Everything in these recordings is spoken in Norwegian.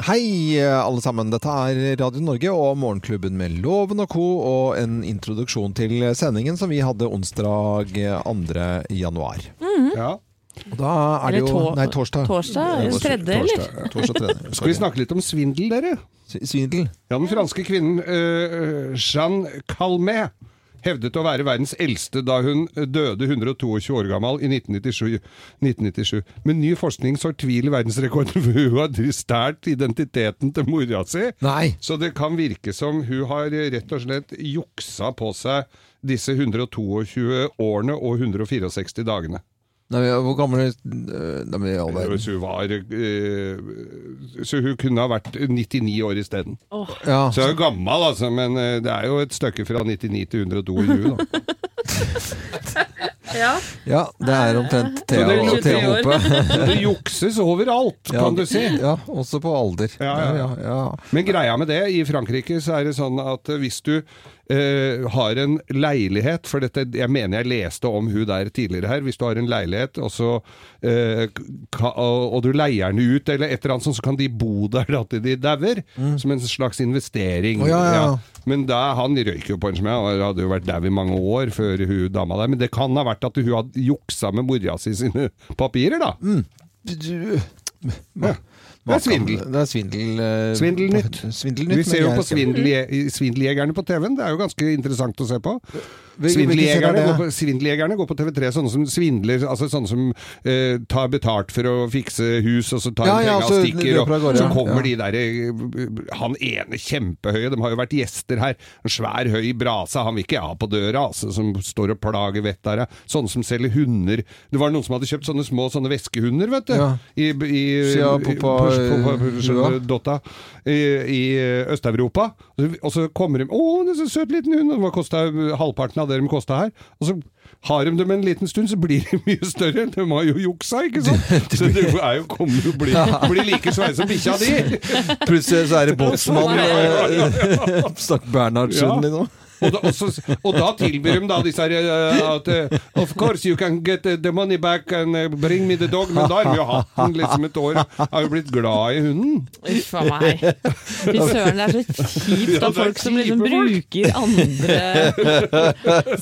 Hei, alle sammen. Dette er Radio Norge og Morgenklubben med Loven og co. og en introduksjon til sendingen som vi hadde onsdag 2. januar. Ja. Og da er det jo Nei, torsdag. Torsdag? Tredje, eller? Torsdag, torsdag tredje. Skal vi snakke litt om svindel, dere? Svindel. Ja, Den franske kvinnen uh, Jeanne Calmet hevdet å være verdens eldste da hun døde 122 år gammel i 1997. 1997. Men ny forskning sår tvil i verdensrekorden, for hun har stjålet identiteten til mora si. Nei. Så det kan virke som hun har rett og slett juksa på seg disse 122 årene og 164 dagene. Nei, hvor gammel er Nei, men i hun var eh, Så hun kunne ha vært 99 år isteden. Ja, Så hun er gammel, altså, men eh, det er jo et stykke fra 99 til 122, da. Ja. ja, det er omtrent Thea og Thea. Hope. Det jukses overalt, Ja, kan du si. Ja, også på alder. Ja, ja, ja. ja. Men greia med det, i Frankrike så er det sånn at hvis du eh, har en leilighet, for dette, jeg mener jeg leste om hun der tidligere her, hvis du har en leilighet, og, så, uh, ka, og, du leier den ut, eller et eller annet sånt, så kan de bo der da til de dauer, som en slags investering. Oh, ja, ja, ja. Men da, han røyk jo på en smell, han hadde jo vært dau i mange år før hun dama der, men det kan ha vært at hun hadde juksa med mora si sine papirer, da. Du- Ja. Det er svindel. Det er svindel. uh, Svindelnytt. Svindelnytt. Vi ser jo på Svindeljegerne på TV-en. Det er jo ganske interessant å se på. Er Svindeljegerne går, på- Svindeljegerne går på TV3, sånne som svindler, altså sånne som eh, tar betalt for å fikse hus, og så tar Ja, ja, penga og stikker, og så kommer de der eh, Han ene kjempehøye, de har jo vært gjester her. En svær, høy brase, han vil ikke ha på døra, altså, som står og plager vettet av deg. Sånne som selger hunder. Det var noen som hadde kjøpt sånne små sånne veskehunder, vet du. I, i, i, i Øst-Europa. Og så kommer de 'Å, det er så søt liten hund!' og Hva kostet, halvparten av det de kosta her. Og så har de dem en liten stund, så blir de mye større. De har jo juksa, ikke sant? Så det er jo, kommer jo bli, blir like svære som bikkja di. Plutselig så er det båtsmann eh, Snakk Bernhardsen Ja. liksom. Og da, og, så, og da tilbyr de da disse her eh, at uh, Of course you can get the money back and eh, bring me the dog. Men da har vi jo hatt den liksom et år. Har jo blitt glad i hunden. Uff a meg. Fy søren, det er så kjipt Ja, av er folk som liksom folk. bruker andre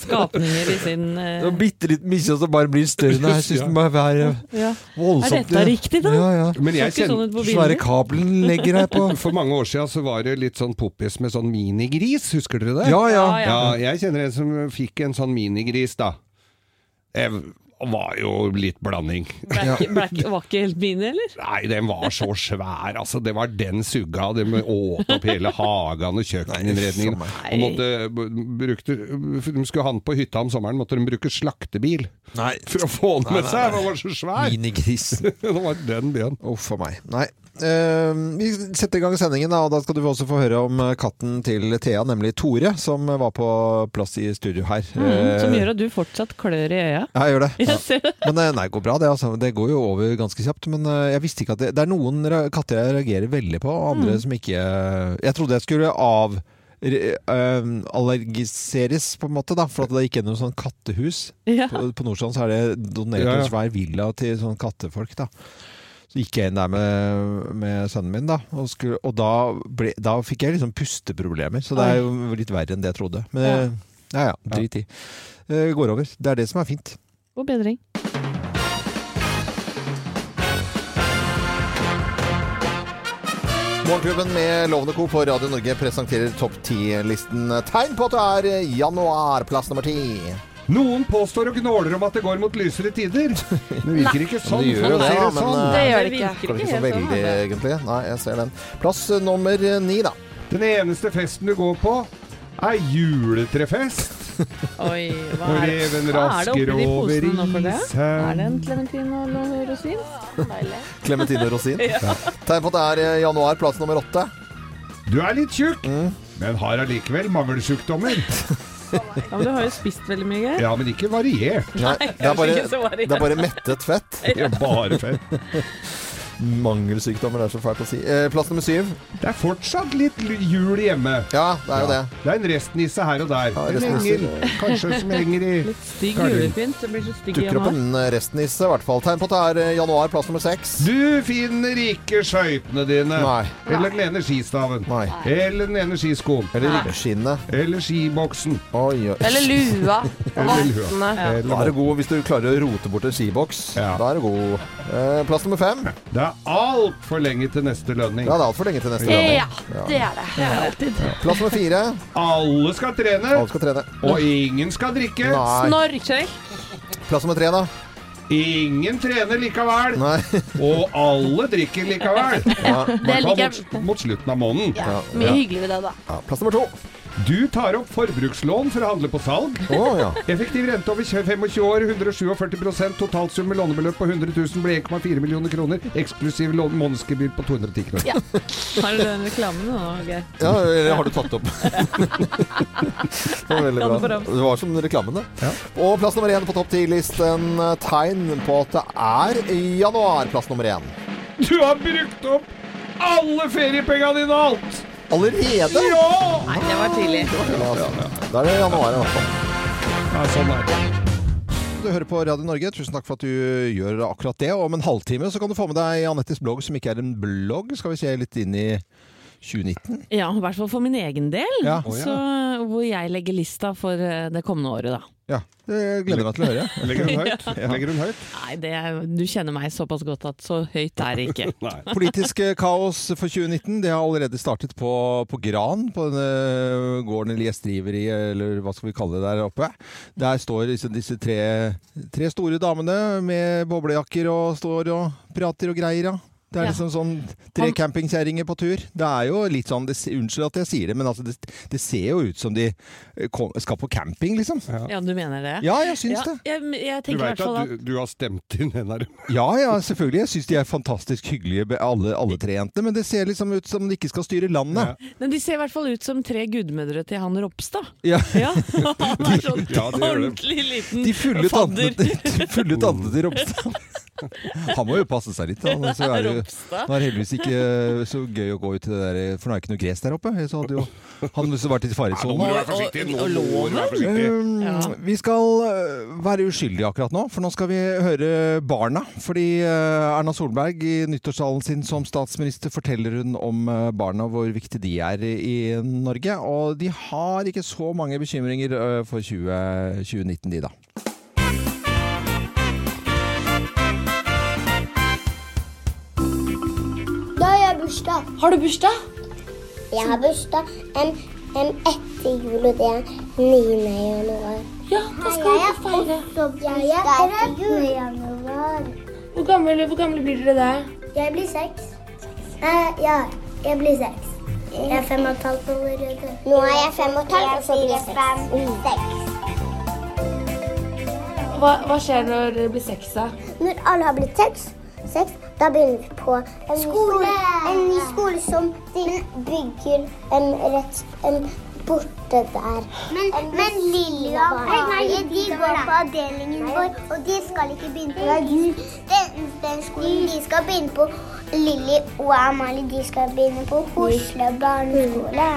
skapninger i sin Og bitte litt mye som bare blir større. Nei, jeg syns den må være ja. voldsomt. Er dette riktig, da? Ja, ja. Men jeg kjenner sånn kjenner på Svære kabelen legger her på. For mange år siden så var det litt sånn poppis med sånn minigris, husker dere det? Ja, ja. Ja, jeg kjenner en som fikk en sånn minigris, da. Jeg var jo litt blanding. Black, black var ikke helt mine, eller? Nei, den var så svær, altså. Det var den sugga. De åt opp hele hagen og kjøkkeninnredningen. Nei. Og måtte, brukte, de skulle ha den på hytta om sommeren, måtte de bruke slaktebil Nei. for å få den med seg. Den var så svær. Minigrisen. Det var den byen. Uff a meg. Nei. Eh, vi setter i gang sendingen, og da skal du også få høre om eh, katten til Thea, nemlig Tore, som var på plass i studio her. Mm, som Eh, gjør at du fortsatt klør i øya. Ja, jeg gjør det. Jeg. Men nei, det går bra, det. Altså. Det går jo over ganske kjapt. Men jeg visste ikke at det, det er noen katter jeg reagerer veldig på, og andre Mm. som ikke Jeg trodde jeg skulle av allergiseres, på en måte, da, for at det gikk gjennom sånn kattehus. Ja. På, på Nordstrand så er det donert Ja, ja. en svær villa til sånn kattefolk, da. Så gikk jeg inn der med, med sønnen min, da, og, skulle, og da, ble, da fikk jeg liksom pusteproblemer. Så det er jo litt verre enn det jeg trodde. Men Ja. eh, ja ja, drit i. Det går over. Det er det som er fint. God bedring. Morgenklubben med Lovende Co. på Radio Norge presenterer topp 10-listen. Tegn på at det er januar, plass nummer ti. Noen påstår og gnåler om at det går mot lysere tider. Det virker ikke sånn. det gjør jo Folk det, ja, men, sånn. eh, Det gjør det ikke. ikke så sånn, veldig, altså. egentlig. Nei, jeg ser den. Plass eh, nummer ni, da. Den eneste festen du går på, er juletrefest. Oi, hva er det? reven Hva er det oppi rasker over for det? Er det en klementin og rosin? Deilig. og Rosin. Tegn på at det er eh, januar, plass nummer åtte. Du er litt tjukk, Mm. men har allikevel mangelsjukdommer. Ja, men du har jo spist veldig mye, Geir. Ja, men ikke variert. Nei, det er bare, det er bare mettet fett. Det er bare fett. Mangelsykdommer, det er så fælt å si. Eh, plass nummer syv. Det er fortsatt litt jul hjemme. Ja, det er jo det. Det er en restnisse her og der. Ja, en engel, kanskje, som henger i Litt stygg julepynt. Det blir så stygg Dukker opp en restnisse, i hvert fall. Tegn på at det er eh, januar, plass nummer seks. Du finner ikke skøytene dine. Nei. Eller den ene skistaven. Nei. Eller den ene skiskoen. Eller ribskinnet. Eller skiboksen. Oi, oi. Eller lua. Eller lua. Ja. Eller Da er det god hvis du klarer å rote bort en skiboks. Ja. Da er det god. Eh, plass nummer fem. Det er altfor lenge til neste lønning. Ja, det er altfor lenge til neste lønning. Ja, det er det. Det er alltid. Plass nummer fire. Alle skal trene, Alle skal trene. og ingen skal drikke. Nei. Snorkjøy. Plass nummer tre, da. Ingen trener likevel, Nei. og alle drikker likevel. Ja. det hvert fall mot, mot slutten av måneden. Ja, mye hyggelig ved det, da. Ja. Plass nummer to. Du tar opp forbrukslån for å handle på salg. Oh, ja. Effektiv rente over 25 år, 147% Totalsum med lånebeløp på 100 000 blir 1,4 millioner kroner. Eksklusiv månedsgebyr på 210 kroner. Ja. Har du den reklamen nå, Geir? ja eller har du tatt opp? det var veldig bra. Det var som reklamen, det. Ja. Og plass nummer én på topp ti-listen. Tegn på at det er januar. Plass nummer én. Du har brukt opp alle feriepengene dine og alt! Allerede? Ja! Nei, det var tidlig. Da er det januar i hvert fall. ja sånn er det. Du hører på Radio Norge. Tusen takk for at du gjør akkurat det. Og om en halvtime så kan du få med deg Anettes blogg, som ikke er en blogg. Skal vi se litt inn i 2019? Ja, i hvert fall for min egen del. Ja. Så, hvor jeg legger lista for eh, det kommende året, da. Ja, det gleder jeg meg til å høre. Legger hun høyt? Legger hun høyt? Nei, det, du kjenner meg såpass godt at så høyt er det ikke. Politisk eh, kaos for 2019 det har allerede startet på, på Gran, på denne gården eller gjestriveri, eller hva skal vi kalle det der oppe. Der står disse, disse tre, tre store damene med boblejakker og står og prater og greier. Ja. Det er Ja. liksom sånn tre campingkjerringer på tur. Det er jo litt sånn, det, Unnskyld at jeg sier det, men altså det, det ser jo ut som de eh, kom, skal på camping, liksom. Ja, du mener det? Ja, jeg syns Ja, det. jeg, jeg Du veit at du, du har stemt inn en her? Ja, ja, selvfølgelig. Jeg syns de er fantastisk hyggelige, alle, alle tre jentene. Men det ser liksom ut som de ikke skal styre landet. Men de ser i hvert fall ut som tre gudmødre til han Ropstad. Ja. Ja, Han er sånn Ja, det gjør det. ordentlig liten De fulle fadder. de fulle tantene til Ropstad. Han må jo passe seg litt. Han, Så er det, jo- Ropstad. er heldigvis ikke så gøy å gå ut til det der For nå er det ikke noe gress der oppe. Så hadde jo han i må faresonen. være forsiktig. Um, Ja. Vi skal uh, være uskyldige akkurat nå, for nå skal vi høre barna. Fordi uh, Erna Solberg i nyttårstalen sin som statsminister forteller hun om barna, hvor viktig de er i, i Norge. Og de har ikke så mange bekymringer for 20, 2019, de. Da bursdag. Har du bursdag? Jeg har bursdag en, en etter jul, og det er 9. januar. Ja, da skal vi få feire. Jeg er 13. januar. Hvor gammel, hvor gammel blir dere da? Jeg blir seks. Eh, ja, jeg blir seks. Jeg er fem og et halvt år. Nå er jeg fem og et halvt, og så blir jeg seks. Hva, hva skjer når dere blir seks, da? Når alle har blitt seks, seks da begynner vi på en skole. En ny skole som de bygger en rett en borte der. Men, men Lilly og Amalie de går på avdelingen vår, og de skal ikke begynne på den, den skolen de skal begynne på. Lilly og Amalie de skal begynne på Hosle barneskole.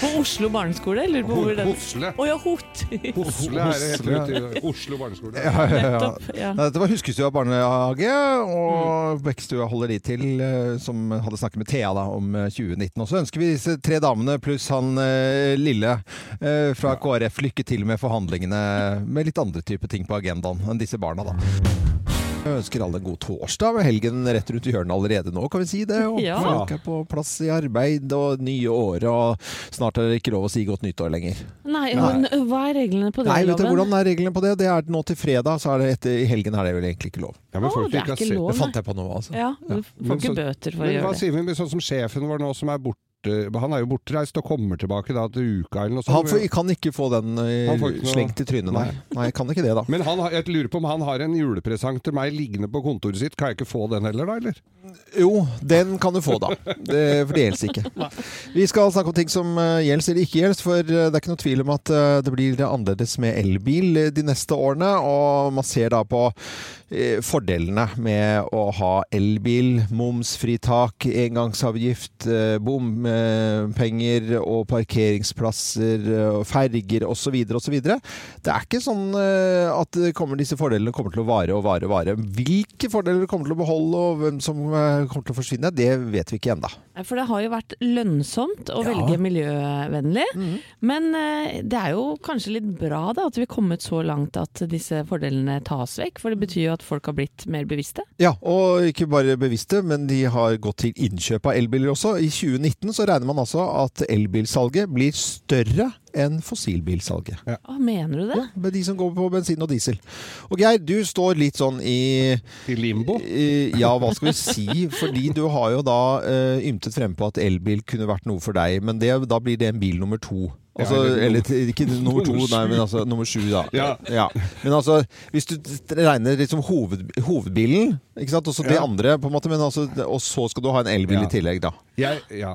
På Oslo barneskole? Eller på hvor den Hosle. Å ja, Hot! Oslo er det helt ute i Oslo barneskole. Ja, ja, ja. Nettopp. Ja. Nei, Dette var Huskestua barnehage, og Bekkstua holder de til, eh, som hadde snakket med Thea da, om eh, 2019. Og så ønsker vi disse tre damene pluss han eh, lille eh, fra KrF lykke til med forhandlingene med litt andre typer ting på agendaen enn disse barna, da. Jeg ønsker alle en god torsdag. med Helgen rett rundt i hjørnet allerede nå, kan vi si det. Og Ja. Folk er på plass i arbeid og nye året, og snart er det ikke lov å si godt nyttår lenger. Nei, Nei. men hva er reglene på det, Nei, vet du loven? hvordan er reglene på det? Det er nå til fredag, så er det etter, i helgen er det vel egentlig ikke lov. Ja, men Å, Åh, det er ikke lov. Det fant jeg på nå, altså. Ja, du får ikke bøter for å Men hva gjøre det. sier vi med sånn som sjefen vår nå, som er borte, han er jo bortreist og kommer tilbake da til uka eller noe sånt. Han får, kan ikke få den eh, ikke noe- slengt i trynet, nei. Nei, kan ikke det, da. Men han, jeg lurer på om han har en julepresang til meg liggende på kontoret sitt. Kan jeg ikke få den heller, da? eller? Jo, den kan du få, da. Det, for det gjelder ikke. Vi skal snakke om ting som eh, gjelder eller ikke gjelder, for eh, det er ikke noe tvil om at det blir annerledes med elbil de neste årene. Og man ser da på fordelene med å ha elbil, momsfritak, engangsavgift, eh, bompenger og parkeringsplasser, eh, ferger osv. osv. Det er ikke sånn eh, at disse fordelene kommer til å vare og vare og vare. Hvilke fordeler kommer til å beholde og hvem som eh, kommer til å forsvinne, det vet vi ikke ennå. For det har jo vært lønnsomt å Ja. velge miljøvennlig. Men eh, det er jo kanskje litt bra da, at vi er kommet så langt at disse fordelene tas vekk. For det betyr jo at folk har blitt mer bevisste. Ja, og ikke bare bevisste, men de har gått til innkjøp av elbiler også. I 2019 så regner man altså at elbilsalget blir større enn fossilbilsalget. Å, mener du det? Ja, med de som går på bensin og diesel. Og Geir, du står litt sånn i I limbo? i- Ja, hva skal vi si? Fordi du har jo da uh, ymtet frempå på at elbil kunne vært noe for deg, men det, da blir det en bil nummer to. Altså, Ja, eller eller, ikke nummer to, nei, men altså nummer sju, da. Ja. Men altså, hvis du regner liksom hoved, hovedbilen, ikke sant, og så det Ja. andre, på en måte, men altså, og så skal du ha en elbil Ja. i tillegg, da. Jeg, ja,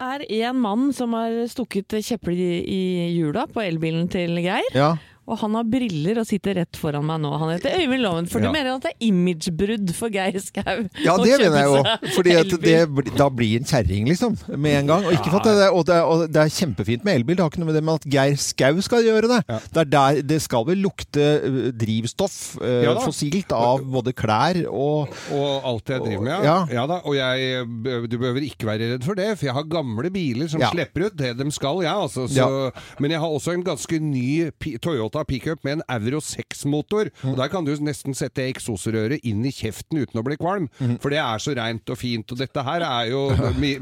Og det er en mann som har stukket kjepper i, i hjula på elbilen til Geir. Ja. Og han har briller og sitter rett foran meg nå. Han heter Øyvind Loven. For Ja. du mener at det er imagebrudd for Geir Skau? Ja, det mener jeg jo. For da blir en kjerring, liksom. Med en gang. Og, ikke for at det, og, det, og det er kjempefint med elbil, det har ikke noe med det med at Geir Skau skal gjøre det. Ja. Det, er der, det skal vel lukte øh, drivstoff, eh, Ja fossilt, av både klær og og alt jeg driver med, Ja. ja. da, og jeg, du behøver ikke være redd for det, for jeg har gamle biler som Ja. slipper ut det de skal, ja, altså, så, Ja. Men jeg har også en ganske ny pi- Toyota pickup med en Euro 6-motor. Mm. Og Der kan du nesten sette eksosrøret inn i kjeften uten å bli kvalm, Mm. for det er så reint og fint. Og dette her er jo mi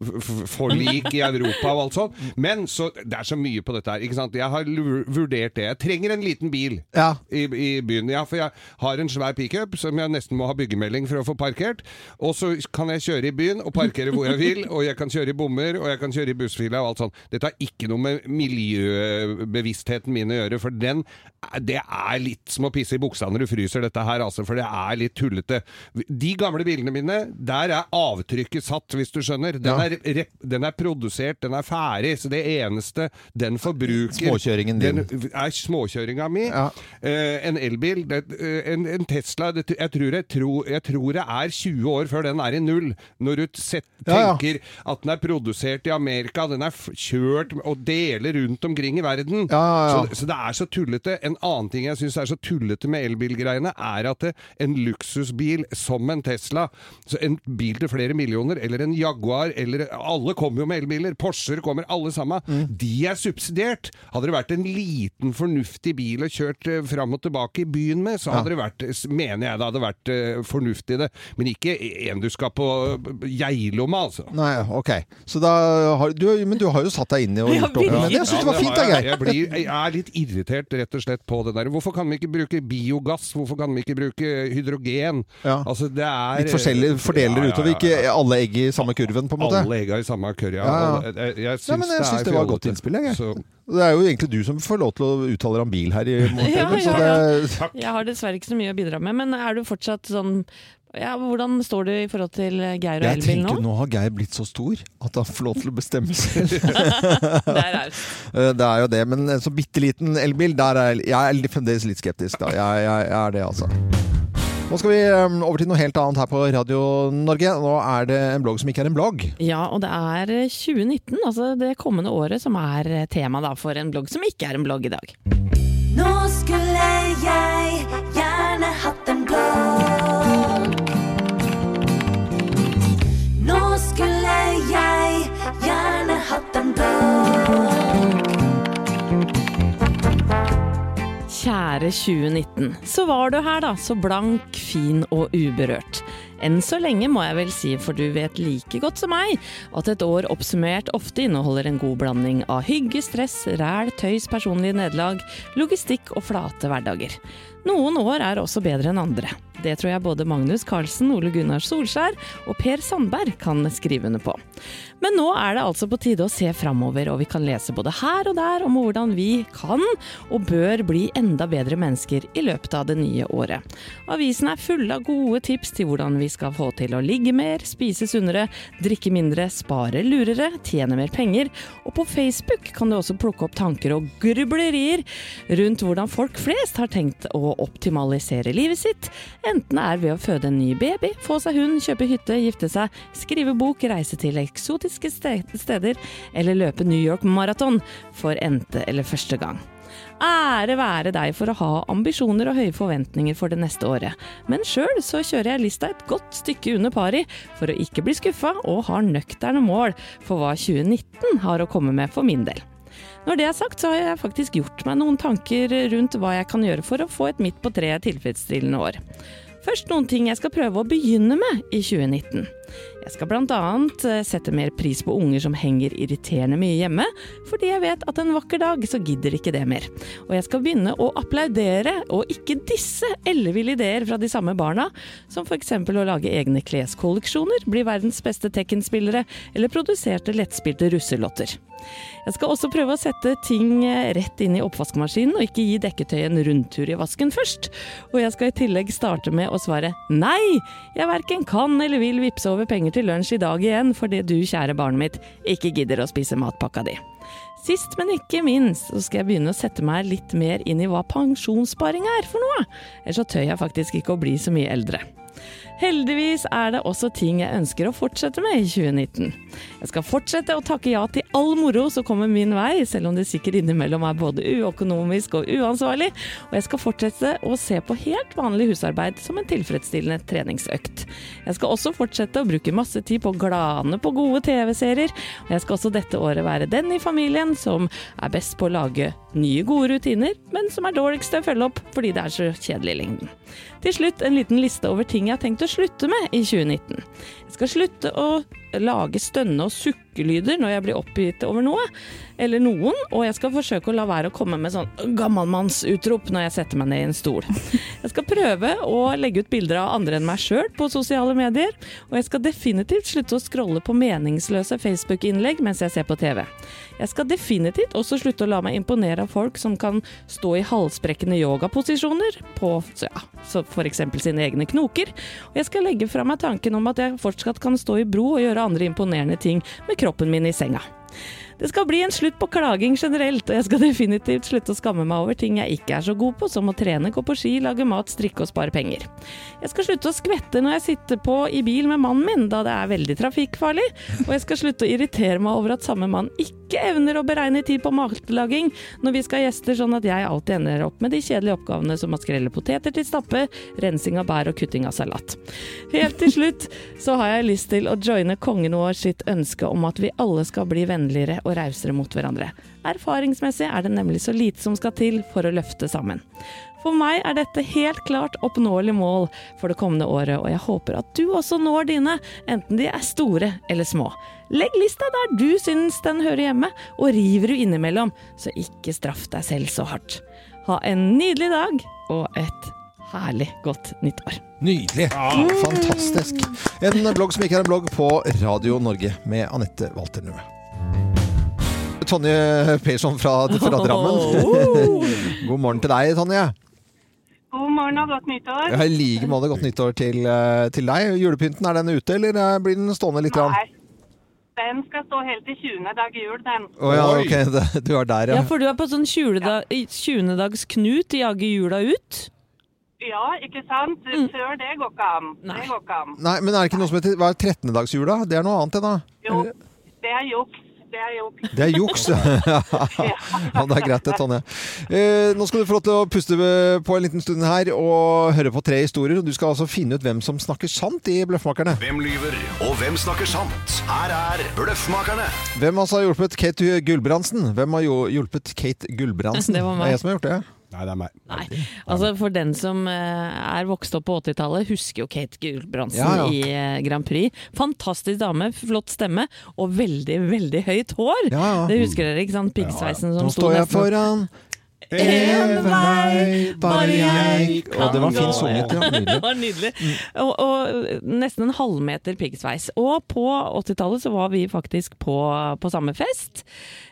miljøforlik i Europa og alt sånt. Men så, det er så mye på dette her. ikke sant? Jeg har vurdert det. Jeg trenger en liten bil Ja. i, i byen. Ja, for jeg har en svær pickup som jeg nesten må ha byggemelding for å få parkert. Og så kan jeg kjøre i byen og parkere hvor jeg vil, og jeg kan kjøre i bommer, og jeg kan kjøre i bussfila og alt sånt. Dette har ikke noe med miljøbevisstheten min å gjøre, for den, det er litt som å pisse i buksa når du fryser, dette her, altså, for det er litt tullete. De gamle bilene mine, der er avtrykket satt, hvis du skjønner. Den, Ja. er, den er produsert, den er ferdig, så det eneste den forbruker Småkjøringen din. Den er småkjøringa mi. Ja. Eh, en elbil, det, eh, en, en Tesla det, jeg, tror jeg, tro, jeg tror det er 20 år før den er i null. Når du set, Ja, ja. tenker at den er produsert i Amerika, den er kjørt og deler rundt omkring i verden. Ja. Så, så det er så tullete. En annen ting jeg syns er så tullete med elbilgreiene, er at det, en luksusbil som en Tesla, så en bil til flere millioner, eller en Jaguar, eller Alle kommer jo med elbiler. Porscher kommer, alle sammen. Mm. De er subsidiert. Hadde det vært en liten, fornuftig bil å kjørt uh, fram og tilbake i byen med, så hadde det vært, mener jeg det hadde vært uh, fornuftig det. Men ikke en du skal på Geilo med, altså. Nei, ok. Så da har du Men du har jo satt deg inn i og gjort opp med det. Jeg syns det var fint, da, Geir. jeg. jeg, Jeg, blir, jeg er litt irritert rett og slett på det der. Hvorfor kan vi ikke bruke biogass? Hvorfor kan vi ikke bruke hydrogen? Ja. Altså, det er Litt forskjellige fordeler Ja, ja, ja, utover. Ikke alle egg i samme kurven, på en måte. Alle egga i samme kurv, Ja, ja. Og Jeg, jeg, syns jeg det syns er det var et godt innspill, jeg. Så- Det er jo egentlig du som får lov til å uttale deg om bil her i morgen. Ja, ja, ja, Jeg har dessverre ikke så mye å bidra med, men er du fortsatt sånn ja, Hvordan står du i forhold til Geir og jeg elbil nå? tenker nå har Geir blitt så stor at han får lov til å bestemme selv. Det er. Eh, Det er jo det, men en så bitte liten elbil, der er jeg, er fremdeles litt skeptisk. Da. Jeg, jeg, jeg er det, altså. Nå skal vi eh, over til noe helt annet her på Radio Norge. Nå er det en blogg som ikke er en blogg. Ja, og det er 2019, altså det kommende året, som er tema da for en blogg som ikke er en blogg i dag. Nå skulle jeg Kjære 2019, så var du her da, så blank, fin og uberørt. Enn så lenge må jeg vel si, for du vet like godt som meg at et år oppsummert ofte inneholder en god blanding av hygge, stress, ræl, tøys, personlige nederlag, logistikk og flate hverdager. Noen år er også bedre enn andre. Det tror jeg både Magnus Carlsen, Ole Gunnar Solskjær og Per Sandberg kan skrive under på. Men nå er det altså på tide å se framover, og vi kan lese både her og der om hvordan vi kan og bør bli enda bedre mennesker i løpet av det nye året. Avisen er full av gode tips til hvordan vi skal få til å ligge mer, spise sunnere, drikke mindre, spare lurere, tjene mer penger, og på Facebook kan du også plukke opp tanker og grublerier rundt hvordan folk flest har tenkt å optimalisere livet sitt, enten det er ved å føde en ny baby, få seg hund, kjøpe hytte, gifte seg, skrive bok, reise til eksotiske steder eller løpe New York Marathon for n-te eller første gang. Ære være deg for å ha ambisjoner og høye forventninger for det neste året, men sjøl så kjører jeg lista et godt stykke under pari for å ikke bli skuffa, og har nøkterne mål for hva 2019 har å komme med for min del. Når det er sagt, så har jeg faktisk gjort meg noen tanker rundt hva jeg kan gjøre for å få et midt på treet tilfredsstillende år. Først noen ting jeg skal prøve å begynne med i 2019. Jeg skal bl.a. sette mer pris på unger som henger irriterende mye hjemme, fordi jeg vet at en vakker dag så gidder ikke det mer. Og jeg skal begynne å applaudere og ikke disse elleville ideer fra de samme barna, som f.eks. å lage egne kleskolleksjoner, bli verdens beste Tekken-spillere eller produserte lettspilte russelotter. Jeg skal også prøve å sette ting eh, rett inn i oppvaskmaskinen, og ikke gi dekketøyet en rundtur i vasken først. Og jeg skal i tillegg starte med å svare nei, jeg verken kan eller vil vippse over penger til lunsj i dag igjen fordi du, kjære barnet mitt, ikke gidder å spise matpakka di. Sist, men ikke minst, så skal jeg begynne å sette meg litt mer inn i hva pensjonssparing er for noe. Ellers så tør jeg faktisk ikke å bli så mye eldre. Heldigvis er det også ting jeg ønsker å fortsette med i 2019. Jeg skal fortsette å takke ja til all moro som kommer min vei, selv om det sikkert innimellom er både uøkonomisk og uansvarlig, og jeg skal fortsette å se på helt vanlig husarbeid som en tilfredsstillende treningsøkt. Jeg skal også fortsette å bruke masse tid på å glane på gode TV-serier, og jeg skal også dette året være den i familien som er best på å lage nye gode rutiner, men som er dårligst til å følge opp fordi det er så kjedelig i lengden. Til slutt en liten liste over ting jeg har tenkt å slutte med i 2019. Jeg skal slutte å lage stønne- og sukkelyder når jeg blir oppgitt over noe, eller noen, og jeg skal forsøke å la være å komme med sånn gammalmannsutrop når jeg setter meg ned i en stol. Jeg skal prøve å legge ut bilder av andre enn meg sjøl på sosiale medier, og jeg skal definitivt slutte å scrolle på meningsløse Facebook-innlegg mens jeg ser på TV. Jeg skal definitivt også slutte å la meg imponere av folk som kan stå i halsbrekkende yogaposisjoner på ja, eksempel sine egne knoker, og jeg skal legge fra meg tanken om at jeg fortsatt kan stå i bro og gjøre andre imponerende ting med kroppen min i senga. Det skal bli en slutt på klaging generelt, og jeg skal definitivt slutte å skamme meg over ting jeg ikke er så god på, som å trene, gå på ski, lage mat, strikke og spare penger. Jeg skal slutte å skvette når jeg sitter på i bil med mannen min, da det er veldig trafikkfarlig, og jeg skal slutte å irritere meg over at samme mann ikke evner å beregne tid på matlaging når vi skal ha gjester, sånn at jeg alltid ender opp med de kjedelige oppgavene som å skrelle poteter til stappe, rensing av bær og kutting av salat. Helt til slutt så har jeg lyst til å joine kongen vår sitt ønske om at vi alle skal bli vennligere og rausere mot hverandre. Erfaringsmessig er det nemlig så lite som skal til for å løfte sammen. For meg er dette helt klart oppnåelige mål for det kommende året, og jeg håper at du også når dine, enten de er store eller små. Legg lista der du syns den hører hjemme, og river du innimellom, så ikke straff deg selv så hardt. Ha en nydelig dag og et herlig godt nyttår. Nydelig. Fantastisk. En blogg som ikke er en blogg på Radio Norge med Anette Walter Nøe. Tonje Persson fra, fra Drammen. God morgen til deg, Tonje. God morgen og godt nyttår. Ja, I like måte godt nyttår til, eh, til deg. Julepynten, er den ute, eller eh, blir den stående litt? Nei, den skal stå helt til 20. dag jul, den. Å ja, ok, det- du er der, Ja, ja. for du er på sånn 20-dags knut i Jage jula ut? Ja, ikke sant? Før det går ikke an. Nei. Det går ikke an. Nei, men er det ikke noe som heter Hva er 13-dagsjula? Det er noe annet, det, da? Jo, det er juks. Det er juks. Det er juks. ja, det er greit det, Tonje. Eh, nå skal du få lov til å puste på en liten stund her og høre på tre historier. Du skal altså finne ut hvem som snakker sant i Bløffmakerne. Hvem lyver, og hvem snakker sant? Her er Bløffmakerne. Hvem altså har hjulpet Kate Gulbrandsen? Hvem har jo hjulpet Kate Gulbrandsen? Det var meg. er jeg som har gjort det. Nei, det er meg. Nei. Altså For den som eh, er vokst opp på 80-tallet, husker jo Kate Gulbrandsen Ja, ja. i eh, Grand Prix. Fantastisk dame, flott stemme og veldig, veldig høyt hår. Ja. Det husker dere, ikke sant? Piggsveisen som Nå sto står jeg nesten foran En vei, bare jeg kan Og det var gå. fint sunget, ja. Nydelig. Det var nydelig. Og, og nesten en halvmeter piggsveis. Og på 80-tallet så var vi faktisk på, på samme fest.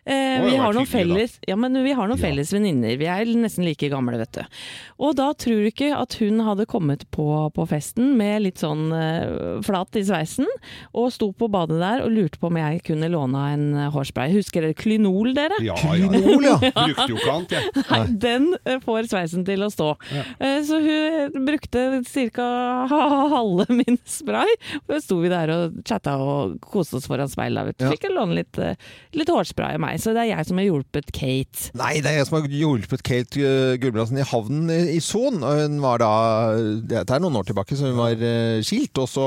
Eh, vi, har felles, ja, men vi har noen felles venninner. Vi er nesten like gamle, vet du. Og da tror du ikke at hun hadde kommet på, på festen med litt sånn eh, flat i sveisen, og sto på badet der og lurte på om jeg kunne låne en eh, hårspray. Husker dere Klynol, dere? Ja, ja. Klynol, ja. Brukte jo ikke annet, jeg. Nei, den eh, får sveisen til å stå. Eh, Så hun brukte ca. halve min spray. Og så sto vi der og chatta og koste oss foran speilet. Ja. Fikk låne litt, eh, litt hårspray av meg, så det er jeg som har hjulpet Kate. Nei, det er jeg som har hjulpet Kate uh, Gulbrandsen i havnen i, i Son. Og Hun var da Dette er noen år tilbake, så hun var eh, skilt, og så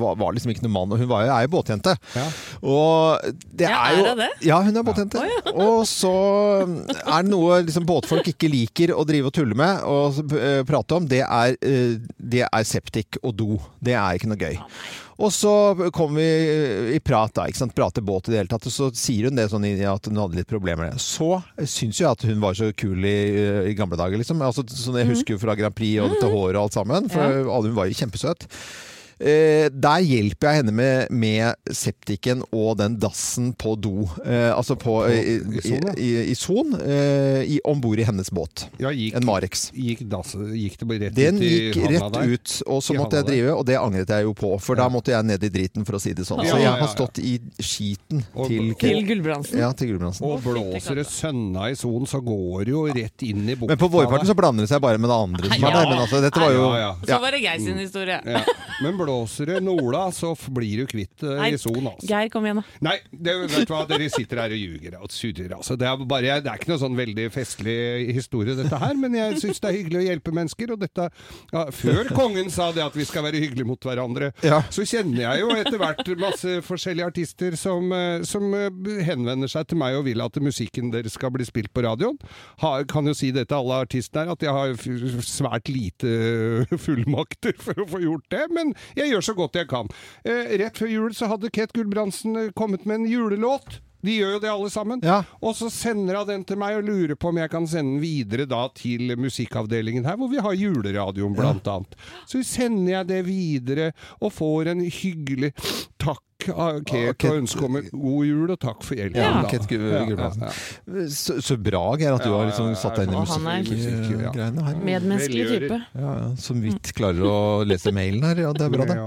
var, var liksom ikke noen mann. Og hun var er jo båtjente. Ja. Og det Ja, er jo det? Ja, hun er båtjente. Og så er det noe liksom, båtfolk ikke liker å drive og tulle med og eh, prate om. Det er, eh, det er septik og do. Det er ikke noe gøy. Og så kom vi i prat, da, ikke sant? prate båt i det hele tatt, og så sier hun det sånn at hun hadde litt problemer med det. Så syns jeg at hun var så kul i, i gamle dager, liksom. Altså, sånn jeg husker jo fra Grand Prix og dette håret og alt sammen, for hun var jo kjempesøt. Eh, der hjelper jeg henne med, med septiken og den dassen på do. Eh, altså på, i, Son, ja. eh, om bord i hennes båt. Ja, gikk, En Marex. gikk, das, gikk det bare rett Den ut i gikk rett der? ut, og så I måtte jeg drive, og det angret jeg jo på, for da måtte jeg ned i driten, for å si det sånn. Ja, Så jeg har stått i skiten Og- til Til Gulbrandsen. Ja, til Gulbrandsen. Og blåser det sønna i Son, så går det jo rett inn i bukta. Men på vårparten så blander det seg bare med det andre som Ja. er der. Men altså, dette var jo Ja, ja. Så var det Geir sin historie. ja. Men blåser det nola, så blir du kvitt uh, i sonen. altså. Geir, kom igjen, da. Nei, det, vet du hva, dere sitter her og ljuger og surrer. Altså. Det, er bare, det er ikke noe sånn veldig festlig historie, dette her, men jeg syns det er hyggelig å hjelpe mennesker. Og dette, ja, før kongen sa det at vi skal være hyggelige mot hverandre, Ja. så kjenner jeg jo etter hvert masse forskjellige artister som, eh, som eh, henvender seg til meg og vil at musikken deres skal bli spilt på radioen. Ha, kan jo si det til alle artistene her, at jeg har svært lite fullmakter for å få gjort det, men jeg gjør så godt jeg kan. Eh, rett før jul så hadde Ket Gulbrandsen eh, kommet med en julelåt. De gjør jo det alle sammen. Ja. Og så sender hun den til meg og lurer på om jeg kan sende den videre da til musikkavdelingen her, hvor vi har juleradioen blant annet. Så sender jeg det videre og får en hyggelig takk av Kate og ønske om en god jul og takk for hjelpen. Ja, Ja, ja, ja. Så, så bra, Geir, at du har liksom satt deg inn i musikkgreiene her. Medmenneskelig type. Ja, ja, som vidt klarer å lese mailen her. Ja, det er bra, det.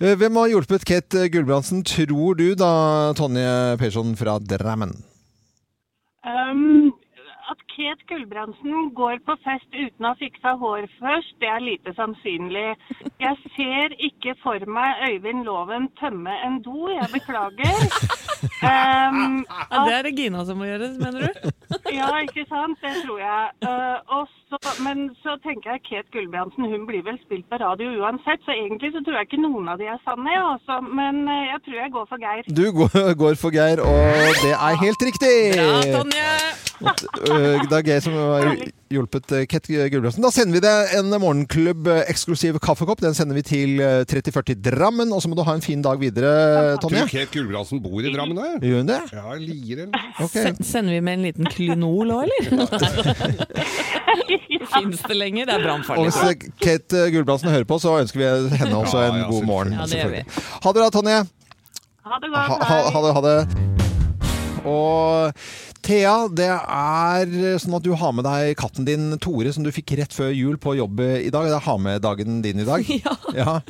Eh, Hvem har hjulpet Kate Gulbrandsen, tror du da, Tonje Persson fra Drammen? Um, at Kate Gulbrandsen går på fest uten å ha fiksa hår først, det er lite sannsynlig. Jeg ser ikke for meg Øyvind Loven tømme en do, jeg beklager. Um, Ja, det er Regina som må gjøre, mener du? Ja, ikke sant? Det tror jeg. Uh, så, men så tenker jeg Kate Gulbrandsen, hun blir vel spilt på radio uansett, så egentlig så tror jeg ikke noen av de er sanne, jeg også. Men eh, jeg tror jeg går for Geir. Du går, går for Geir, og det er helt riktig! Ja, Tonje! Øh, er Geir som har hjulpet Kett Kate Gulbrandsen. Da sender vi deg en morgenklubb-eksklusiv kaffekopp. Den sender vi til eh, 3040 Drammen, og så må du ha en fin dag videre, Tonje. Tror Kate Gulbrandsen bor i Drammen òg? Gjør hun det? Ja, Lier eller okay. Sender vi med en liten klynol òg, eller? Fins det lenger? Det er Og hvis Kett Kate Gulbrandsen hører på, så ønsker vi henne også en ja, god morgen. Ja, det gjør vi. Ha det da, Tonje. Ha det godt. ha, hei. ha det. Ha det. Og Thea, det er sånn at du har med deg katten din Tore, som du fikk rett før jul på jobb i dag. Det er ha med-dagen din i dag. Ja.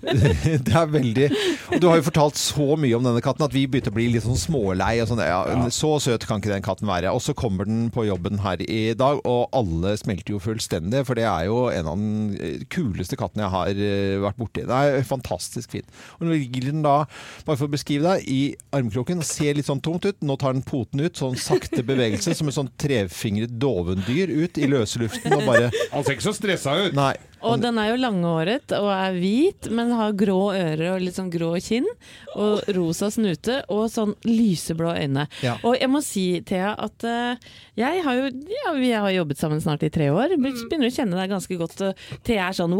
Det er veldig Og du har jo fortalt så mye om denne katten at vi begynte å bli litt sånn smålei. Og sånn, ja, Så søt kan ikke den katten være. Og så kommer den på jobben her i dag, og alle smelter jo fullstendig. For det er jo en av den kuleste kattene jeg har eh, vært borti. Det er fantastisk fint. Og nå ligger den da, bare for å beskrive deg, i armkroken ser litt sånn tungt ut. Nå tar den poten ut, sånn sakte bevegelse, som en sånn trefingret dovendyr ut i løse luften og bare Han ser ikke så stressa ut. Nei. Og den er jo langhåret og er hvit, men har grå ører og litt sånn grå kinn. Og rosa snute og sånn lyseblå øyne. Ja. Og jeg må si, Thea, at uh, jeg har jo ja, Vi har jobbet sammen snart i tre år. Begynner å kjenne deg ganske godt. Thea er sånn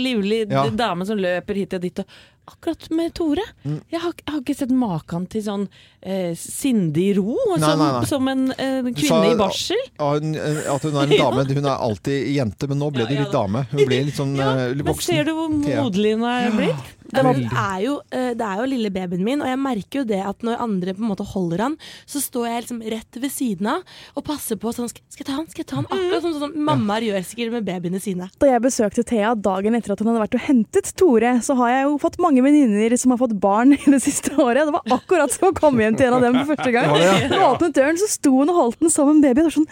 livlig Ja. dame som løper hit og dit. Og akkurat med Tore Mm. jeg, har, jeg har ikke sett maken til sånn eh, sindig ro, Nei, som, nei, nei. som en eh, kvinne sa- i barsel. At hun er en dame. Hun er alltid jente, men nå ble du litt dame. Hun ble litt sånn Ja, eh, litt men ser du hvor Thea. moderlig hun er blitt? Det, er jo, eh, det er jo lille babyen min, og jeg merker jo det at når andre på en måte holder han, så står jeg liksom rett ved siden av og passer på sånn Skal jeg ta han? Skal jeg ta han? Akkurat som sånn mammaer gjør sikkert med babyene sine. Da jeg besøkte Thea dagen etter at hun hadde vært og hentet Tore, så har jeg jo fått mange venninner som har fått barn i det siste året. Det var akkurat som å komme hjem til en av dem for første gang. Ja? Åpnet døren, så sto hun og holdt den som en baby. Det var sånn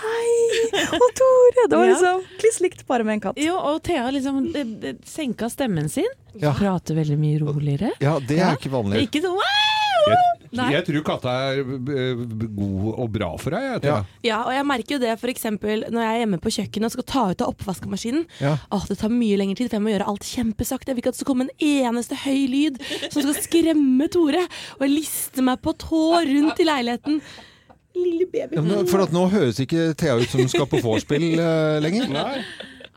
Hei! Og Tore! Det var liksom kliss likt bare med en katt. Jo, og Thea liksom eh, eh, senka stemmen sin. Ja. Prater veldig mye roligere. Ja, det er ikke vanlig. Ikke sånn! Jeg, jeg tror katta er eh, god og bra for deg. Jeg, Thea. Ja, og jeg merker jo det f.eks. når jeg er hjemme på kjøkkenet og skal ta ut av oppvaskmaskinen. Ja. Åh, Det tar mye lengre tid, for jeg må gjøre alt kjempesakte. Jeg vil ikke at det skal komme en eneste høy lyd som skal skremme Tore. Og jeg lister meg på tå rundt i leiligheten. Lille baby. Ja, men For at nå høres ikke Thea ut som hun skal på vorspiel uh, lenger. Nei.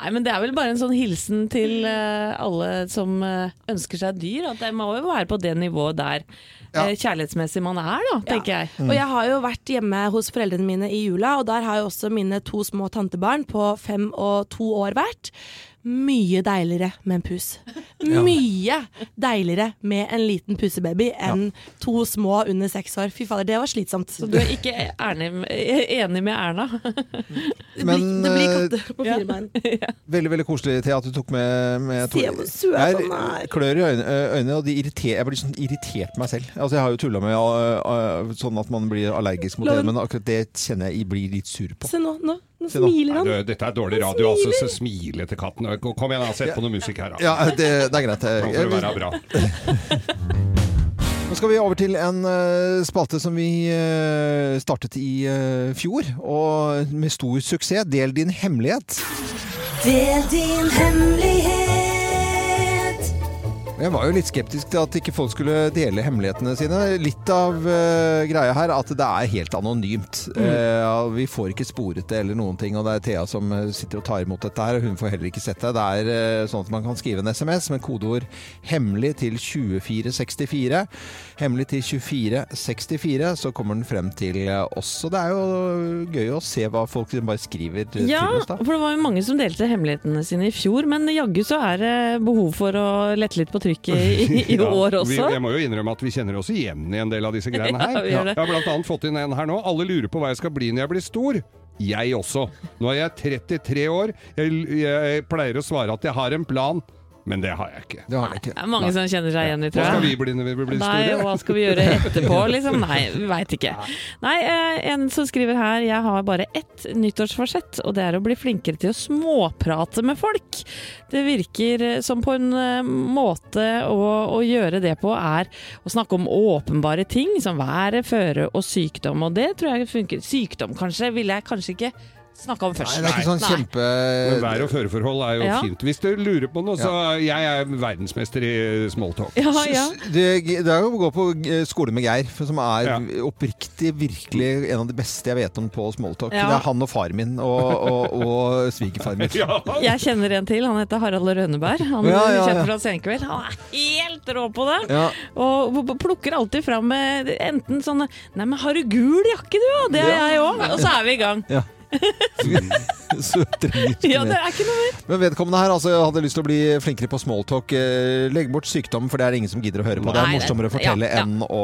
Nei, men det er vel bare en sånn hilsen til uh, alle som uh, ønsker seg dyr. At det må jo være på det nivået der Ja. uh, kjærlighetsmessig man er, da, tenker jeg. Og jeg har jo vært hjemme hos foreldrene mine i jula, og der har jo også mine to små tantebarn på fem og to år vært. Mye deiligere med en pus. Mye deiligere med en liten pusebaby enn to små under seks år. Fy fader, det var slitsomt. Så du er ikke enig, enig med Erna? Det Men, det blir eh, katter på ja. fire bein. Veldig veldig koselig Thea, at du tok med, med Se hvor søt Jeg han er. klør i øynene, øynene og de irriter, jeg blir sånn irritert på meg selv. Altså, jeg har jo tulla med sånn at man blir allergisk mot det, men akkurat det kjenner jeg jeg blir litt sur på. Se nå, nå, nå smiler han. Nei, du, dette er dårlig radio, altså. Så smile til katten. Kom igjen, da, sett på noe musikk her. Da. Ja, det, det er greit. Nå får det Jeg- være bra. Nå skal vi over til en eh, spalte som vi eh, startet i eh, fjor, og med stor suksess. Del din hemmelighet. Del din hemmelighet. Jeg var jo litt skeptisk til at ikke folk skulle dele hemmelighetene sine. Litt av uh, greia her at det er helt anonymt. Eh, vi får ikke sporet det eller noen ting, og det er Thea som eh, sitter og tar imot dette her. og Hun får heller ikke sett det. Det er uh, sånn at man kan skrive en SMS med kodeord 'hemmelig' til 2464. Hemmelig til 2464, så kommer den frem til oss. Og det er jo gøy å se hva folk bare skriver Ja, til oss, da. Ja, for det var jo mange som delte hemmelighetene sine i fjor, men jaggu så er det behov for å lette litt på trykket i, i Ja, år Vi, også. jeg må jo innrømme at vi kjenner oss igjen i en del av disse greiene her. Ja. Jeg har blant annet fått inn en her nå. Alle lurer på hva jeg skal bli når jeg blir stor. Jeg også. Nå er jeg 33 år. Jeg, jeg pleier å svare at jeg har en plan, men det har jeg ikke. Det har jeg ikke. Det er mange som kjenner seg igjen i, Hva skal vi bli når vi blir Nei, hva skal vi gjøre etterpå, liksom? Nei, vi veit ikke. Nei, eh, en som skriver her Jeg har bare ett nyttårsforsett, og det er å bli flinkere til å småprate med folk. Det virker eh, som på en eh, måte å, å gjøre det på er å snakke om åpenbare ting, som været, føre og sykdom. Og det tror jeg funker. Sykdom kanskje ville jeg kanskje ikke snakke om først. Nei, det er ikke sånn Nei. kjempe... Men vær- og føreforhold er jo Ja. fint. Hvis du lurer på noe, så jeg er verdensmester i smalltalk. Ja, ja. Det, det er jo å gå på eh, skole med Geir, for som er Ja. oppriktig virkelig en av de beste jeg vet om på smalltalk. Ja. Det er han og far min og, og, og svigerfar min. Ja. Jeg kjenner en til. Han heter Harald Rønneberg. Han Ja, vi ja, kjent ja. fra Senkveld. Han er helt rå på det! Ja. Og plukker alltid fram med enten sånne 'Nei, men har du gul jakke, du?' Ja, det har jeg òg. Og så er vi i gang. Så trenger ikke Ja, det er ikke noe mer. Men vedkommende her altså, hadde lyst til å bli flinkere på smalltalk. Eh, legg bort sykdom, for det er det ingen som gidder å høre på. Det er morsommere å fortelle ja, ja. enn å,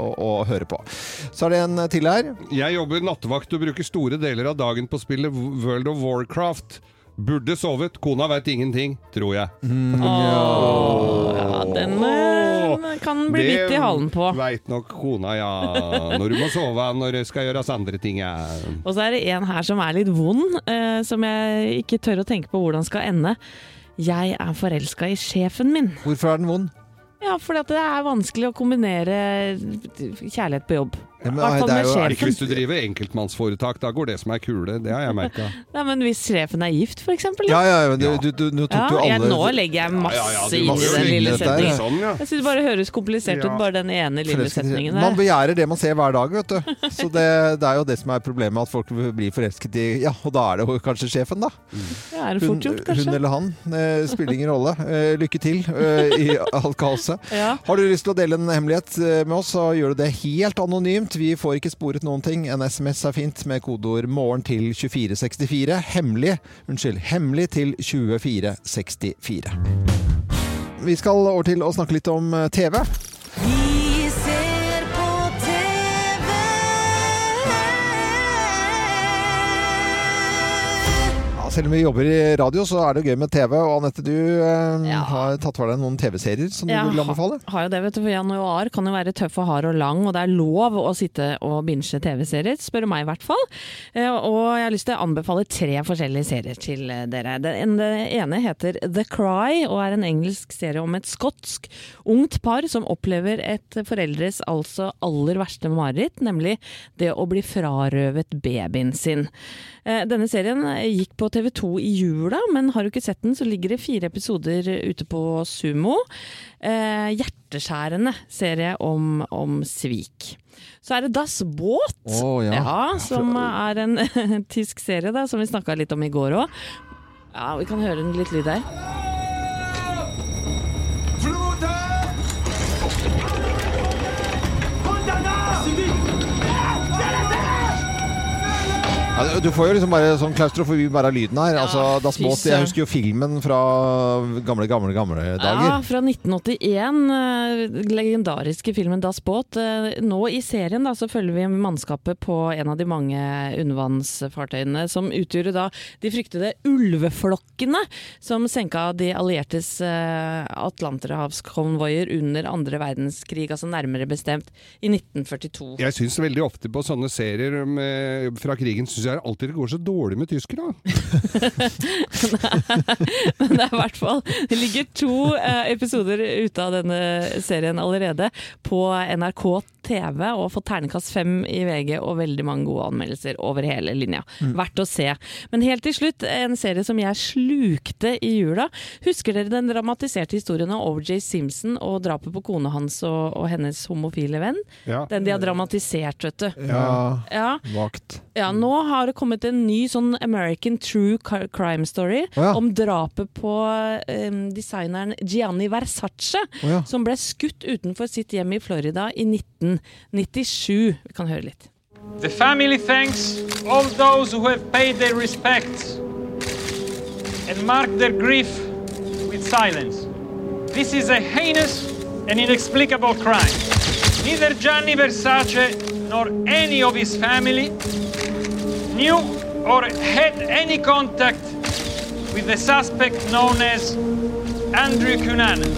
å, å høre på. Så er det en til her. Jeg jobber nattevakt og bruker store deler av dagen på spillet World of Warcraft. Burde sovet. Kona veit ingenting, tror jeg. Åh, ja, den eh, kan bli bitt i halen på. Det veit nok kona, ja. Når du må sove, når det skal gjøres andre ting. Ja. Og så er det en her som er litt vond, eh, som jeg ikke tør å tenke på hvordan skal ende. Jeg er forelska i sjefen min. Hvorfor er den vond? Ja, fordi at det er vanskelig å kombinere kjærlighet på jobb. Ja, men det er jo, jo- det Ikke hvis du driver enkeltmannsforetak, da går det som er kule. Det har jeg merka. Nei, men hvis sjefen er gift, for eksempel. Ja, ja, men du, du, du, nå tok Ja, du alle jeg, nå legger jeg masse Ja, ja, ja, inn i den lille setningen. Sånn, ja. Jeg syns det bare høres komplisert Ja. ut, bare den ene lille setningen der. Man begjærer det man ser hver dag, vet du. Så det, det er jo det som er problemet, at folk blir forelsket i Ja, og da er det jo kanskje sjefen, da. Ja, er det fort gjort, hun eller han. Eh, spiller ingen rolle. Eh, lykke til eh, i alt kaoset. Ja. Har du lyst til å dele en hemmelighet eh, med oss, så gjør du det helt anonymt. Vi får ikke sporet noen ting. En SMS er fint med kodeord 'morgen' til 2464. Hemmelig, unnskyld, hemmelig til 2464. Vi skal over til å snakke litt om TV. Vi selv om vi jobber i radio, så er det gøy med TV. Og Anette, du eh, Ja. har tatt for deg noen TV-serier som Ja, du vil anbefale? Har jo det, vet du, for Januar kan jo være tøff og hard og lang, og det er lov å sitte og binge TV-serier, spør meg i hvert fall. Eh, Og jeg har lyst til å anbefale tre forskjellige serier til eh, dere. Den ene heter The Cry, og er en engelsk serie om et skotsk ungt par som opplever et foreldres altså aller verste mareritt, nemlig det å bli frarøvet babyen sin. Eh, Denne serien gikk på TV 2 i jula, men har du ikke sett den, så ligger det fire episoder ute på Sumo. Eh, hjerteskjærende serie om, om svik. Så er det Das Båt, oh, ja. som er en tysk serie da, som vi snakka litt om i går òg. Ja, vi kan høre den litt lyd her. Ja, du får jo liksom bare sånn klaustrofobi bare av lyden her. altså, Das smått, jeg husker jo filmen fra gamle, gamle, gamle dager. Ja, fra 1981. eh, Legendariske filmen Das Båt. Eh, Nå i serien da, så følger vi mannskapet på en av de mange undervannsfartøyene som utgjorde da de fryktede ulveflokkene som senka de alliertes eh, atlanterhavskonvoier under andre verdenskrig, altså nærmere bestemt i 1942. Jeg syns veldig ofte på sånne serier med, fra krigen synes jeg alltid det går så dårlig med tyskere. Men det er i hvert fall Det ligger to eh, episoder ute av denne serien allerede på NRK TV og fått terningkast fem i VG og veldig mange gode anmeldelser over hele linja. Mm. Verdt å se. Men helt til slutt, en serie som jeg slukte i jula. Husker dere den dramatiserte historien av OJ Simpson og drapet på kona hans og, og hennes homofile venn? Ja. Den de har dramatisert, vet du. Ja. Ja. Vagt. Ja, nå har det kommet en ny sånn American True Crime Story oh, ja. om drapet på eh, designeren Gianni Versace, oh, ja. som ble skutt utenfor sitt hjem i Florida i 1997. Vi kan høre litt. The family thanks all those who have paid their respects and marked their grief with silence. This is a heinous and inexplicable crime. Neither Gianni Versace nor any of his family knew or had any contact with the suspect known as Andrew Cunanan.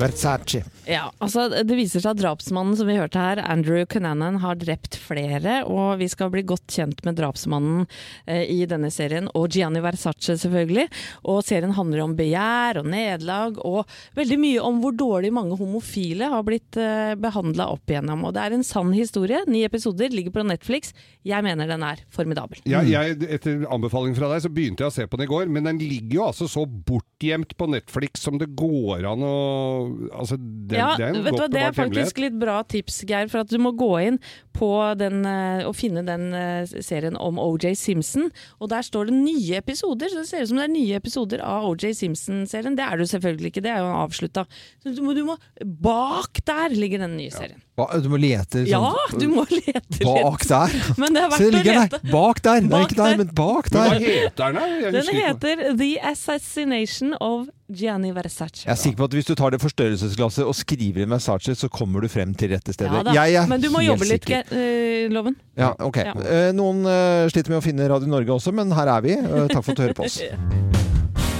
Versace. Ja, altså Det viser seg at drapsmannen som vi hørte her, Andrew Cunanan, har drept flere. Og vi skal bli godt kjent med drapsmannen eh, i denne serien, og Gianni Versace selvfølgelig. Og serien handler om begjær og nederlag, og veldig mye om hvor dårlig mange homofile har blitt eh, behandla opp igjennom. Og det er en sann historie. Ni episoder ligger på Netflix. Jeg mener den er formidabel. Ja, jeg, etter anbefaling fra deg så begynte jeg å se på den i går, men den ligger jo altså så bortgjemt på Netflix som det går an å Altså, den, ja, det er en vet du godt det er faktisk litt bra tips, Geir. For at du må gå inn på den eh, og finne den eh, serien om OJ Simpson. Og der står det nye episoder. Så det ser ut som det er nye episoder av OJ Simpson-serien. Det er det jo selvfølgelig ikke, det er jo avslutta. Så du må, du må Bak der ligger den nye serien. Hva, du må lete sånn, Ja, du må lete litt. Bak der? Men det er verdt å ligger lete. der. Bak der! Nei, ikke der, der. men bak der. hva heter den? da? Den heter The Assassination of Gianni Versace. Jeg er sikker på at hvis du tar det forstørrelsesglasset og skriver inn Versace, så kommer du frem til rette stedet. Ja Men du må jobbe litt, uh, Loven. Ja, ok. Ja. Uh, Noen uh, sliter med å finne Radio Norge også, men her er vi. Takk for at du hører på oss.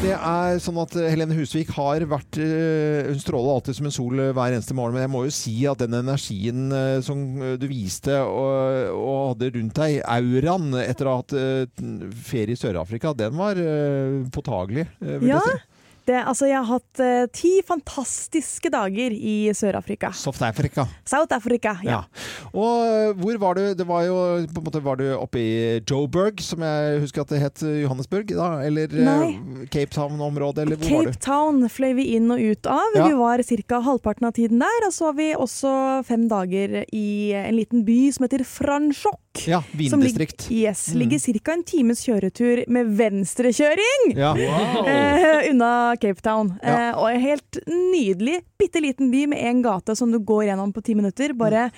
Det er sånn at Helene Husvik har vært Hun stråler alltid som en sol hver eneste morgen, men jeg må jo si at den energien som du viste og, og hadde rundt deg, auraen etter å ha hatt ferie i Sør-Afrika, den var påtagelig. vil Ja. si. Det, altså, jeg har hatt eh, ti fantastiske dager i Sør-Afrika. South Africa. South Africa, ja. Ja. Og eh, hvor var du? Det var jo på en måte Var du oppe i Joburg, som jeg husker at det het eh, Johannesburg, da? Eller eh, Nei. Cape Town-området, eller hvor var du? Cape? Town fløy vi inn og ut av. Ja. Vi var ca. halvparten av tiden der. Og så var vi også fem dager i en liten by som heter Franschhoek. Ja, som ligger. Yes, Mm. ligger ca. en times kjøretur med venstrekjøring Ja. Wow. eh, unna Cape Town. Ja. Eh, og en helt nydelig, bitte liten by med én gate som du går gjennom på ti minutter. Bare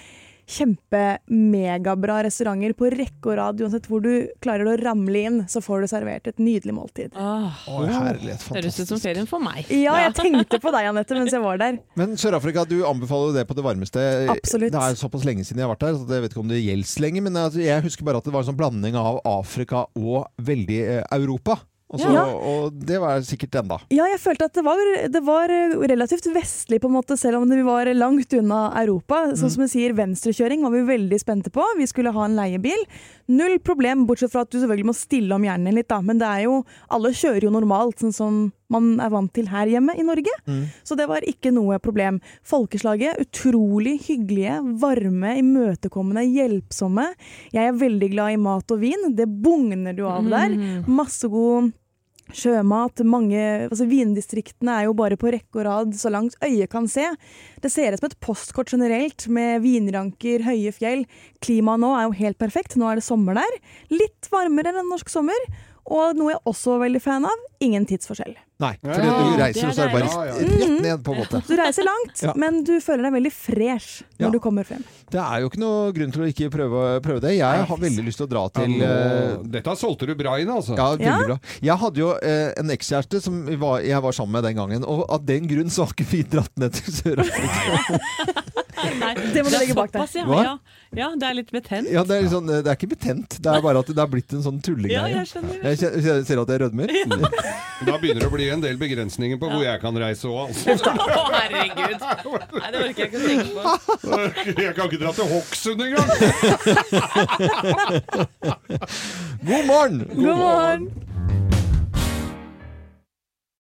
kjempe-megabra restauranter på rekke og rad. Uansett hvor du klarer å ramle inn, så får du servert et nydelig måltid. Å, herlighet, Høres ut som ferien for meg. Ja, jeg tenkte på deg, Anette, mens jeg var der. Men Sør-Afrika, du anbefaler jo det på det varmeste. Absolutt. Det er såpass lenge siden jeg har vært der, så jeg vet ikke om det gjelder lenge. Men altså, jeg husker bare at det var en sånn blanding av Afrika og veldig eh, Europa. Og, så, Ja. og det var sikkert den, da. Ja, jeg følte at det var, det var relativt vestlig, på en måte, selv om vi var langt unna Europa. Sånn som jeg sier, venstrekjøring var vi veldig spente på. Vi skulle ha en leiebil. Null problem, bortsett fra at du selvfølgelig må stille om hjernen din litt, da. Men det er jo Alle kjører jo normalt, sånn som man er vant til her hjemme i Norge. Så det var ikke noe problem. Folkeslaget utrolig hyggelige, varme, imøtekommende, hjelpsomme. Jeg er veldig glad i mat og vin. Det bugner du av der. Masse god sjømat. Mange, altså Vindistriktene er jo bare på rekke og rad så langt øyet kan se. Det ser ut som et postkort generelt, med vinranker, høye fjell. Klimaet nå er jo helt perfekt. Nå er det sommer der. Litt varmere enn en norsk sommer. Og noe jeg også er veldig fan av, ingen tidsforskjell. Nei, for Ja, du reiser er og så er det bare rett ned, på en måte. Du reiser langt, Ja. men du føler deg veldig fresh når Ja. du kommer frem. Det er jo ikke noe grunn til å ikke prøve, prøve det. Jeg har veldig lyst til å dra til eh, Dette solgte du bra inn, altså. Ja, veldig bra. Jeg hadde jo uh, en ekskjæreste som var, jeg var sammen med den gangen, og av den grunn så har ikke vi dratt ned til Sør-Afrika. Nei, Det må du legge bak deg. såpass, Ja, ja. ja, det er litt betent. Ja, det er, sånn, det er ikke betent, det er bare at det er blitt en sånn tullegreie. Ja, jeg. Jeg jeg ser at jeg rødmer. Da begynner det å bli en del begrensninger på hvor jeg kan reise òg, altså. Å, herregud. Nei, det orker jeg ikke å tenke på. Jeg kan ikke dra til Hokksund engang! God morgen! God morgen!